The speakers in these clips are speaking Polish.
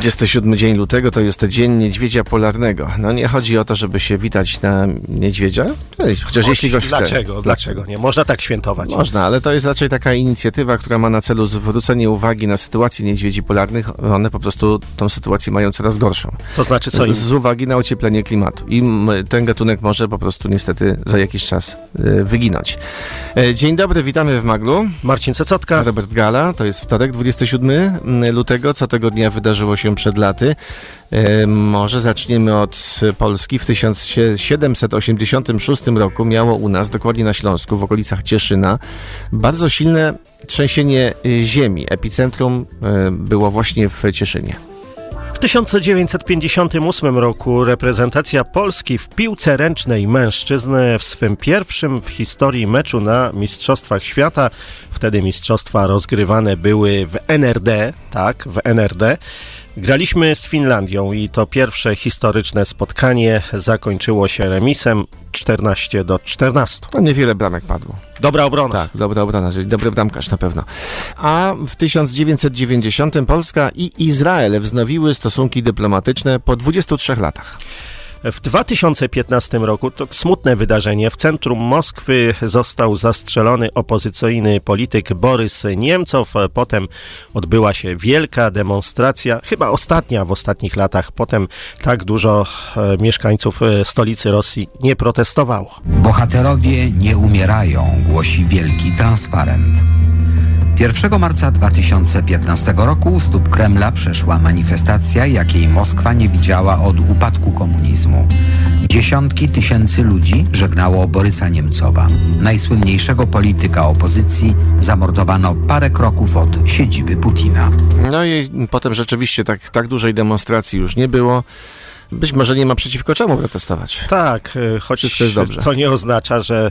27 dzień lutego to jest dzień niedźwiedzia polarnego. No nie chodzi o to, żeby się witać na niedźwiedzia, chociaż jeśli goś chce. Dlaczego? Dlaczego nie? Można tak świętować. Można, ale to jest raczej taka inicjatywa, która ma na celu zwrócenie uwagi na sytuację niedźwiedzi polarnych. One po prostu tą sytuację mają coraz gorszą. To znaczy co? Im? Z uwagi na ocieplenie klimatu. I m- ten gatunek może po prostu niestety za jakiś czas e, wyginąć. E, Dzień dobry, witamy w Maglu. Marcin Cecotka. Robert Gala, to jest wtorek, 27 lutego. Co tego dnia wydarzyło się przed laty? E, może zaczniemy od Polski. W 1786 roku miało u nas, dokładnie na Śląsku, w okolicach Cieszyna, bardzo silne trzęsienie ziemi. Epicentrum e, było właśnie w Cieszynie. W 1958 roku reprezentacja Polski w piłce ręcznej mężczyzn w swym pierwszym w historii meczu na Mistrzostwach Świata, wtedy mistrzostwa rozgrywane były w NRD, tak, w NRD, Graliśmy z Finlandią i to pierwsze historyczne spotkanie zakończyło się remisem 14 do 14. No niewiele bramek padło. Dobra obrona. Tak, dobra obrona, czyli dobry bramkarz na pewno. A w 1990 Polska i Izrael wznowiły stosunki dyplomatyczne po 23 latach. W 2015 roku to smutne wydarzenie. W centrum Moskwy został zastrzelony opozycyjny polityk Borys Niemcow. Potem odbyła się wielka demonstracja, chyba ostatnia w ostatnich latach. Potem tak dużo e, mieszkańców e, stolicy Rosji nie protestowało. Bohaterowie nie umierają, głosi wielki transparent. 1 marca 2015 roku u stóp Kremla przeszła manifestacja, jakiej Moskwa nie widziała od upadku komunizmu. Dziesiątki tysięcy ludzi żegnało Borysa Niemcowa. Najsłynniejszego polityka opozycji zamordowano parę kroków od siedziby Putina. No i potem rzeczywiście tak, tak dużej demonstracji już nie było. Być może nie ma przeciwko czemu protestować. Tak, e, choć dobrze. to nie oznacza, że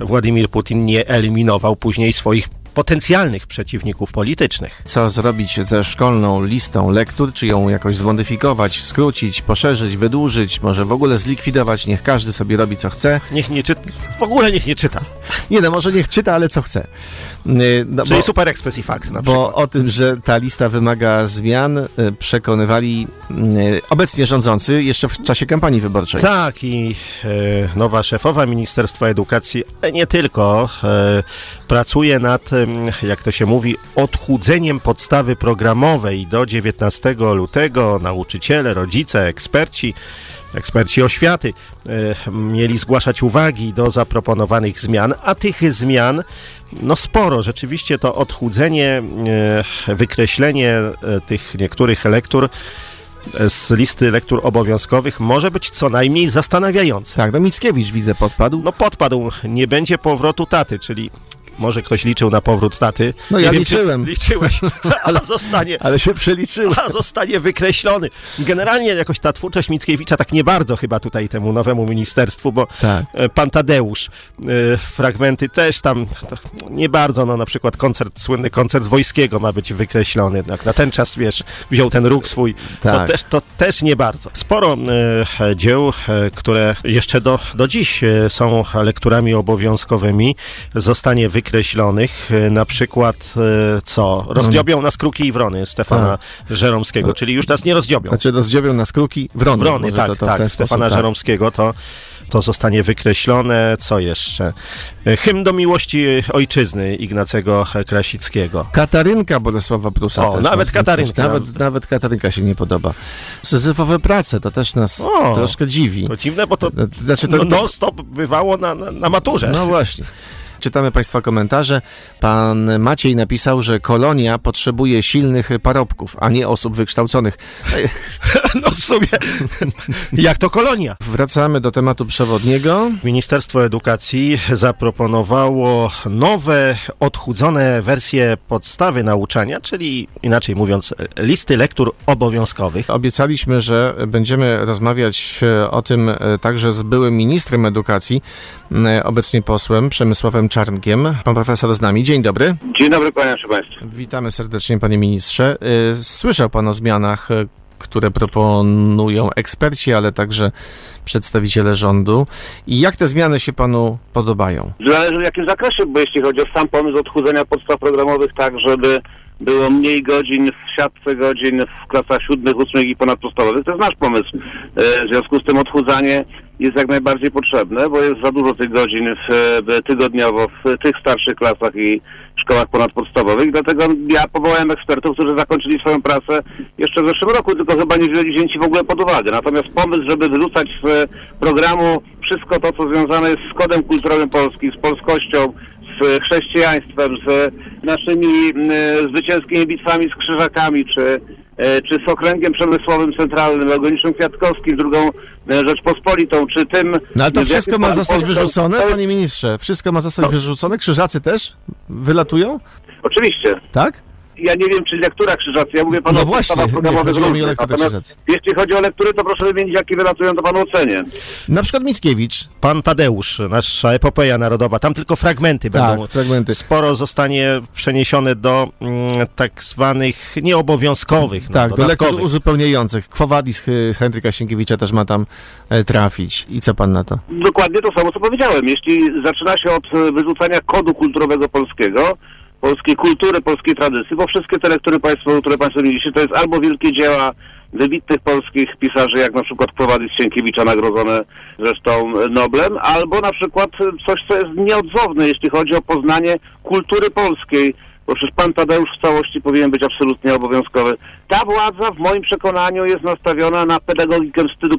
Władimir Putin nie eliminował później swoich potencjalnych przeciwników politycznych. Co zrobić ze szkolną listą lektur? Czy ją jakoś zmodyfikować, skrócić, poszerzyć, wydłużyć, może w ogóle zlikwidować? Niech każdy sobie robi co chce. Niech nie czyta, w ogóle niech nie czyta. Nie no, może niech czyta, ale co chce. No, Czyli bo, super express i fakt na bo o tym, że ta lista wymaga zmian, y, przekonywali y, obecnie rządzący jeszcze w czasie kampanii wyborczej. Tak, i e, nowa szefowa Ministerstwa Edukacji, nie tylko, e, pracuje nad, jak to się mówi, odchudzeniem podstawy programowej do 19 lutego. Nauczyciele, rodzice, eksperci, eksperci oświaty e, mieli zgłaszać uwagi do zaproponowanych zmian, a tych zmian no sporo. Rzeczywiście to odchudzenie, e, wykreślenie e, tych niektórych lektur z listy lektur obowiązkowych może być co najmniej zastanawiające. Tak, no Mickiewicz widzę podpadł. No podpadł, nie będzie powrotu taty, czyli może ktoś liczył na powrót taty. No ja wiem, czy liczyłem. Liczyłeś, ale zostanie, Ale się przeliczyłem. a zostanie wykreślony. Generalnie jakoś ta twórczość Mickiewicza tak nie bardzo chyba tutaj temu nowemu ministerstwu, bo Tak. e, pan Tadeusz, e, fragmenty też tam to nie bardzo, no na przykład koncert, słynny koncert Wojskiego ma być wykreślony. Na ten czas, wiesz, wziął ten róg swój, to, Tak. też, to też nie bardzo. Sporo e, dzieł, które jeszcze do, do dziś są lekturami obowiązkowymi, zostanie wykreślonych. E, na przykład e, co? Rozdziobią nas kruki i wrony Stefana Żeromskiego, czyli już nas nie rozdziobią. Znaczy rozdziobią nas kruki wrony. Wrony, tak, to, to tak. Stefana sposób, tak. Żeromskiego to, to zostanie wykreślone. Co jeszcze? E, Hymn do miłości ojczyzny Ignacego Krasickiego. Katarynka Bolesława Prusa O, nawet Katarynka. Nawet, nawet Katarynka się nie podoba. Syzyfowe prace, to też nas O, troszkę dziwi. To dziwne, bo to Znaczy to, no, to, non-stop bywało na, na, na maturze. no właśnie. Czytamy Państwa komentarze. Pan Maciej napisał, że kolonia potrzebuje silnych parobków, a nie osób wykształconych. No w sumie, jak to kolonia. Wracamy do tematu przewodniego. Ministerstwo Edukacji zaproponowało nowe, odchudzone wersje podstawy nauczania, czyli inaczej mówiąc, listy lektur obowiązkowych. Obiecaliśmy, że będziemy rozmawiać e, o tym e, także z byłym ministrem edukacji, m, obecnie posłem Przemysławem Czarnkiem. Pan profesor z nami. Dzień dobry. Dzień dobry, kłaniam Państwu. Witamy serdecznie, panie ministrze. Y, Słyszał pan o zmianach, y, które proponują eksperci, ale także przedstawiciele rządu. I jak te zmiany się panu podobają? Zależy w jakim zakresie, bo jeśli chodzi o sam pomysł odchudzenia podstaw programowych tak, żeby było mniej godzin w siatce godzin w klasach siódmych, ósmych i ponadpodstawowych. To jest nasz pomysł. E, W związku z tym odchudzanie jest jak najbardziej potrzebne, bo jest za dużo tych godzin w, w, tygodniowo w tych starszych klasach i szkołach ponadpodstawowych. Dlatego ja powołałem ekspertów, którzy zakończyli swoją pracę jeszcze w zeszłym roku, tylko chyba nie wzięli wzięci w ogóle pod uwagę. Natomiast pomysł, żeby wyrzucać z programu wszystko to, co związane jest z kodem kulturowym Polski, z polskością, z chrześcijaństwem, z naszymi mm, zwycięskimi bitwami z krzyżakami, czy, e, czy z okręgiem przemysłowym centralnym, Eugeniuszem Kwiatkowskim, drugą e, Rzeczpospolitą, czy tym... No ale to wszystko ma zostać Polska- wyrzucone, panie ministrze? Wszystko ma zostać wyrzucone? Krzyżacy też wylatują? Oczywiście. Tak? Ja nie wiem, czy lektura krzyżacy, ja mówię panu No o właśnie, nie, programowych o różnych. lekturę Natomiast krzyżacy. Jeśli chodzi o lektury, to proszę wymienić, jakie wylatują, to panu ocenię. Na przykład Mickiewicz. Pan Tadeusz, nasza epopeja narodowa, tam tylko fragmenty Tak, będą. fragmenty. Sporo zostanie przeniesione do mm, tak zwanych nieobowiązkowych, no, Tak, do lektur uzupełniających. Kwowadis Henryka Sienkiewicza też ma tam e, trafić. I co pan na to? Dokładnie to samo, co powiedziałem. Jeśli zaczyna się od e, wyrzucania kodu kulturowego polskiego, polskiej kultury, polskiej tradycji, bo wszystkie te lektury państwo, które państwo mieliście, to jest albo wielkie dzieła wybitnych polskich pisarzy, jak na przykład Prowadys Sienkiewicza, nagrodzone zresztą Noblem, albo na przykład coś, co jest nieodzowne, jeśli chodzi o poznanie kultury polskiej, bo przecież pan Tadeusz w całości powinien być absolutnie obowiązkowy. Ta władza w moim przekonaniu jest nastawiona na pedagogikę wstydu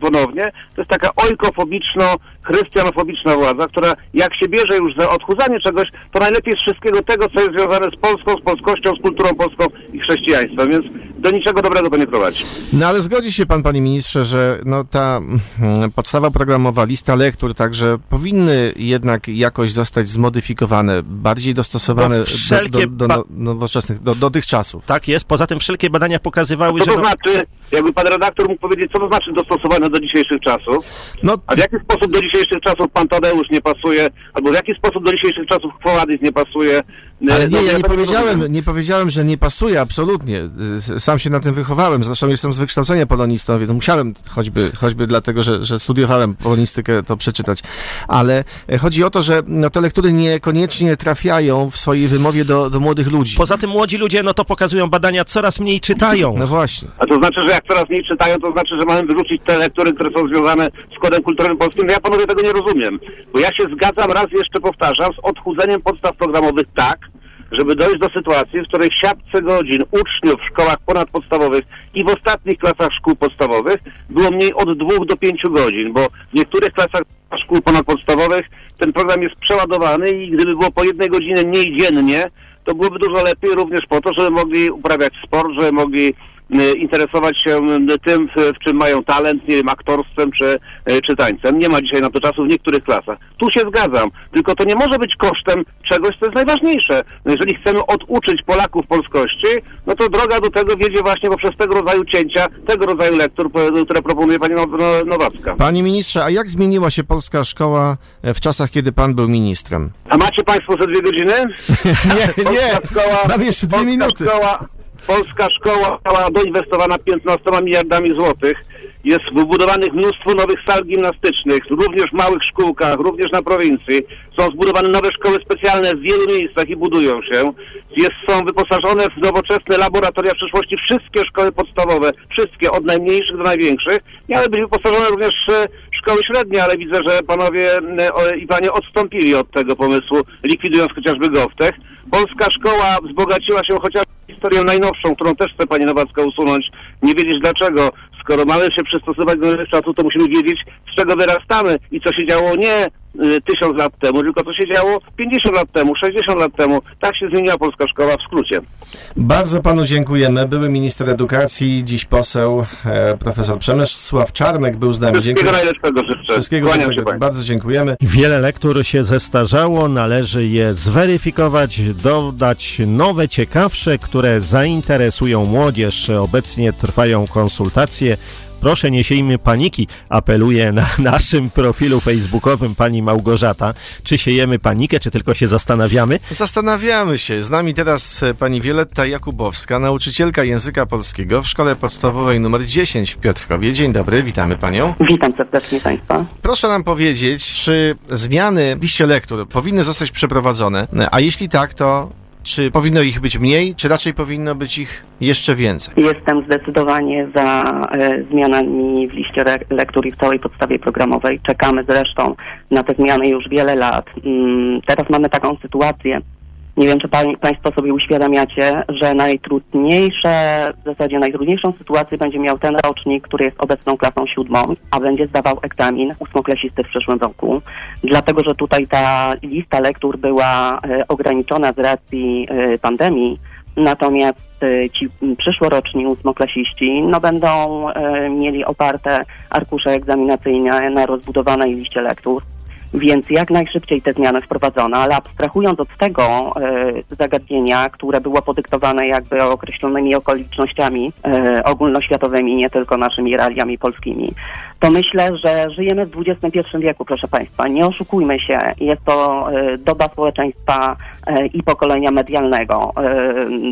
ponownie. To jest taka ojkofobiczno-chrystianofobiczna władza, która jak się bierze już za odchudzanie czegoś, to najlepiej z wszystkiego tego, co jest związane z Polską, z polskością, z kulturą polską i chrześcijaństwem, więc do niczego dobrego to nie prowadzi. No ale zgodzi się pan, panie ministrze, że no, ta mm, podstawa programowa, lista lektur także powinny jednak jakoś zostać zmodyfikowane, bardziej dostosowane do, wszelkie do, do, no, nowoczesnych, do, do tych czasów. Tak jest. Poza tym wszelkie badania pokazywały, Co że to no, znaczy, jakby pan redaktor mógł powiedzieć, co to znaczy dostosowane do dzisiejszych czasów? No, A w jaki sposób do dzisiejszych czasów pan Tadeusz nie pasuje, albo w jaki sposób do dzisiejszych czasów Kwowadys nie pasuje? Ale No, nie, ja nie powiedziałem, nie powiedziałem, że nie pasuje, absolutnie. Y, Sam się na tym wychowałem, zresztą jestem z wykształcenia polonistą, więc musiałem choćby, choćby dlatego, że, że studiowałem polonistykę, to przeczytać. Ale e, chodzi o to, że no, te lektury niekoniecznie trafiają w swojej wymowie do, do młodych ludzi. poza tym młodzi ludzie, no to pokazują badania, coraz mniej czytają. No właśnie. A to znaczy, że jak coraz mniej czytają, to znaczy, że mamy wyrzucić te lektury, które są związane z kodem kulturowym polskim. No ja panowie tego nie rozumiem. Bo ja się zgadzam, raz jeszcze powtarzam, z odchudzeniem podstaw programowych tak, żeby dojść do sytuacji, w której siatce godzin uczniów w szkołach ponadpodstawowych i w ostatnich klasach szkół podstawowych było mniej od dwóch do pięciu godzin, bo w niektórych klasach szkół ponadpodstawowych ten program jest przeładowany i gdyby było po jednej godzinie mniej dziennie, to byłoby dużo lepiej również po to, żeby mogli uprawiać sport, żeby mogli interesować się y, tym, w, czym mają talent, nie wiem, aktorstwem czy, y, czy tańcem. Nie ma dzisiaj na to czasu w niektórych klasach. Tu się zgadzam, tylko to nie może być kosztem czegoś, co jest najważniejsze. No jeżeli chcemy oduczyć Polaków polskości, no to droga do tego wiedzie właśnie poprzez tego rodzaju cięcia, tego rodzaju lektur, które proponuje pani Now- Now- Nowacka. Panie ministrze, a jak zmieniła się polska szkoła e, w czasach, kiedy pan był ministrem? A macie państwo ze dwie godziny? Nie, nie, Polska szkoła, mam jeszcze dwie minuty. Szkoła, polska szkoła została doinwestowana 15 miliardami złotych. Jest wybudowanych mnóstwo nowych sal gimnastycznych, również w małych szkółkach, również na prowincji. Są zbudowane nowe szkoły specjalne w wielu miejscach i budują się. Jest, są wyposażone w nowoczesne laboratoria przyszłości wszystkie szkoły podstawowe, wszystkie, od najmniejszych do największych. Miały być wyposażone również e, szkoły średnie, ale widzę, że panowie e, i panie odstąpili od tego pomysłu, likwidując chociażby GovTech. Polska szkoła wzbogaciła się chociaż historią najnowszą, którą też chce pani Nowacka usunąć. Nie wiedzieć dlaczego. Skoro mamy się przystosować do czasów, to musimy wiedzieć, z czego wyrastamy i co się działo nie tysiąc lat temu, tylko co się działo 50 lat temu, 60 lat temu. Tak się zmieniła polska szkoła w skrócie. Bardzo panu dziękujemy. Były minister edukacji, dziś poseł, e, profesor Przemysław Czarnek był z nami. Wszystkiego Dziękuję. najlepszego życzę. Wszystkiego pani. Bardzo dziękujemy. Wiele lektur się zestarzało, należy je zweryfikować, dodać nowe, ciekawsze, które zainteresują młodzież. Obecnie trwają konsultacje. Proszę, nie siejmy paniki, apeluje na naszym profilu facebookowym pani Małgorzata. Czy siejemy panikę, czy tylko się zastanawiamy? Zastanawiamy się. Z nami teraz e, pani Wioletta Jakubowska, nauczycielka języka polskiego w szkole podstawowej nr 10 w Piotrkowie. Dzień dobry, witamy panią. Witam serdecznie Państwa. Proszę nam powiedzieć, czy zmiany w liście lektur powinny zostać przeprowadzone, a jeśli tak, to Czy powinno ich być mniej, czy raczej powinno być ich jeszcze więcej? Jestem zdecydowanie za e, zmianami w liście re- lektur i w całej podstawie programowej. Czekamy zresztą na te zmiany już wiele lat. Mm, teraz mamy taką sytuację. Nie wiem, czy pań, Państwo sobie uświadamiacie, że najtrudniejsze, w zasadzie najtrudniejszą sytuację będzie miał ten rocznik, który jest obecną klasą siódmą, a będzie zdawał egzamin ósmoklasisty w przyszłym roku. Dlatego, że tutaj ta lista lektur była e, ograniczona z racji e, pandemii. Natomiast e, ci przyszłoroczni ósmoklasiści no, będą e, mieli oparte arkusze egzaminacyjne na rozbudowanej liście lektur. Więc jak najszybciej te zmiany wprowadzono, ale abstrahując od tego e, zagadnienia, które było podyktowane jakby określonymi okolicznościami e, ogólnoświatowymi, nie tylko naszymi realiami polskimi, to myślę, że żyjemy w XXI wieku, proszę Państwa. Nie oszukujmy się, jest to e, doba społeczeństwa e, i pokolenia medialnego.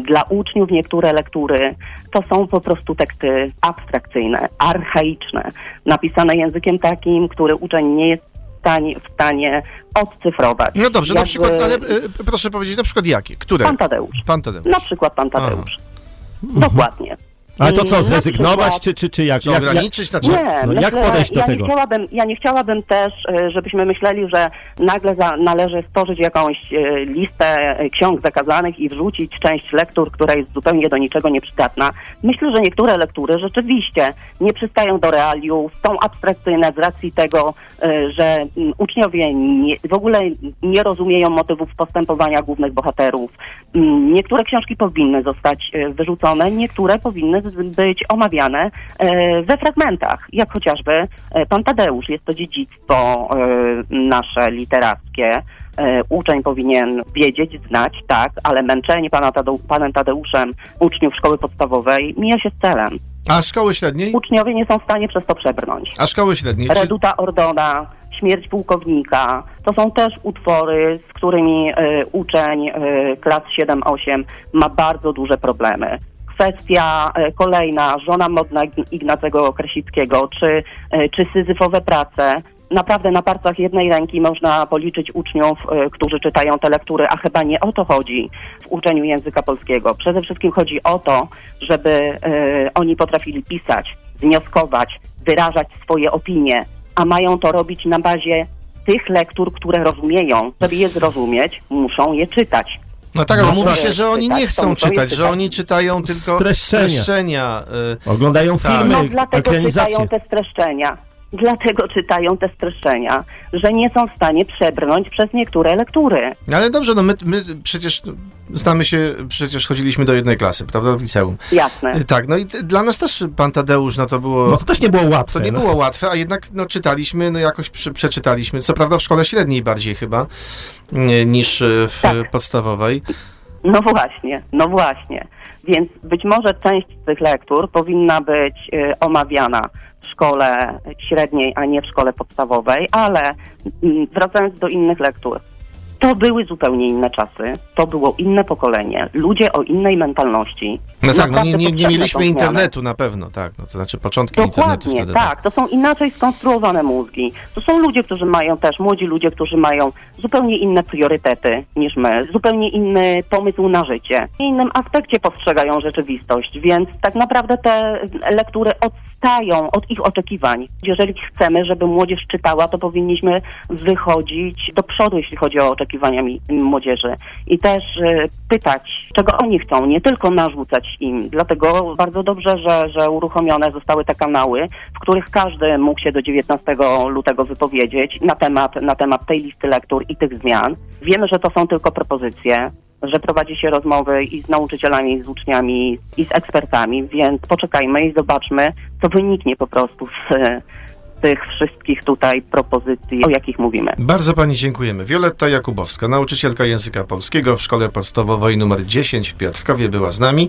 Dla uczniów niektóre lektury to są po prostu teksty abstrakcyjne, archaiczne, napisane językiem takim, który uczeń nie jest stanie, w stanie odcyfrować. No dobrze, na Jakby przykład, ale y, proszę powiedzieć, na przykład jakie? Które? Pan Tadeusz. Pan Tadeusz. Na przykład pan Tadeusz. Dokładnie. Ale to Mm, co, zrezygnować, przykład- czy, czy, czy jak? Czy jak, jak ograniczyć? Znaczy, Nie, No myślę, jak podejść do ja tego? Nie chciałabym, ja nie chciałabym też, e, żebyśmy myśleli, że nagle za, należy stworzyć jakąś e, listę e, ksiąg zakazanych i wrzucić część lektur, która jest zupełnie do niczego nieprzydatna. Myślę, że niektóre lektury rzeczywiście nie przystają do realiów, są abstrakcyjne z racji tego, że mm, uczniowie nie, w ogóle nie rozumieją motywów postępowania głównych bohaterów. Mm, Niektóre książki powinny zostać wyrzucone, niektóre powinny być omawiane e, we fragmentach, jak chociażby e, Pan Tadeusz. Jest to dziedzictwo e, nasze literackie. Uczeń powinien wiedzieć, znać, tak, ale męczenie pana Tadeu, panem Tadeuszem uczniów szkoły podstawowej mija się z celem. a szkoły średniej? Uczniowie nie są w stanie przez to przebrnąć. A szkoły średniej? Czy... Reduta Ordona, Śmierć pułkownika. To są też utwory, z którymi e, uczeń e, klas 7-8 ma bardzo duże problemy. Kwestia e, kolejna, żona modna Ig- Ignacego Krasickiego, czy, e, czy syzyfowe prace. Naprawdę na palcach jednej ręki można policzyć uczniów, e, którzy czytają te lektury, a chyba nie o to chodzi w uczeniu języka polskiego. Przede wszystkim chodzi o to, żeby oni potrafili pisać, wnioskować, wyrażać swoje opinie, a mają to robić na bazie tych lektur, które rozumieją. Żeby je zrozumieć, muszą je czytać. No tak, ale No mówi to się, że oni nie to chcą czytać, że czytać. oni czytają tylko Streszczenia. streszczenia. y, oglądają Tak. filmy, No dlatego ekranizacje. czytają te streszczenia. Dlatego czytają te streszczenia, że nie są w stanie przebrnąć przez niektóre lektury. Ale dobrze, no my, my przecież znamy się, przecież chodziliśmy do jednej klasy, prawda, w liceum. Jasne. Y, Tak, no i dla nas też pan Tadeusz, no to było... No to też nie było łatwe. To nie no. było łatwe, a jednak no, czytaliśmy, no jakoś przy, przeczytaliśmy, co prawda w szkole średniej bardziej chyba, nie, niż y, w Tak. y, podstawowej. No właśnie, no właśnie. Więc być może część z tych lektur powinna być y, omawiana w szkole średniej, a nie w szkole podstawowej, ale mm, wracając do innych lektur, to były zupełnie inne czasy, to było inne pokolenie, ludzie o innej mentalności. No tak, no nie, nie, nie mieliśmy internetu na pewno, tak, no to znaczy początki internetu Dokładnie, wtedy. tak. To są inaczej skonstruowane mózgi. To są ludzie, którzy mają też, młodzi ludzie, którzy mają zupełnie inne priorytety niż my, zupełnie inny pomysł na życie, w innym aspekcie postrzegają rzeczywistość, więc tak naprawdę te lektury odstają od ich oczekiwań. Jeżeli chcemy, żeby młodzież czytała, to powinniśmy wychodzić do przodu, jeśli chodzi o oczekiwania młodzieży i też e, pytać, czego oni chcą, nie tylko narzucać im. Dlatego bardzo dobrze, że, że uruchomione zostały te kanały, w których każdy mógł się do 19 lutego wypowiedzieć na temat, na temat tej listy lektur i tych zmian. Wiemy, że to są tylko propozycje, że prowadzi się rozmowy i z nauczycielami, i z uczniami, i z ekspertami, więc poczekajmy i zobaczmy, co wyniknie po prostu z tych wszystkich tutaj propozycji, o jakich mówimy. Bardzo pani dziękujemy. Wioletta Jakubowska, nauczycielka języka polskiego w szkole podstawowej nr 10 w Piotrkowie była z nami.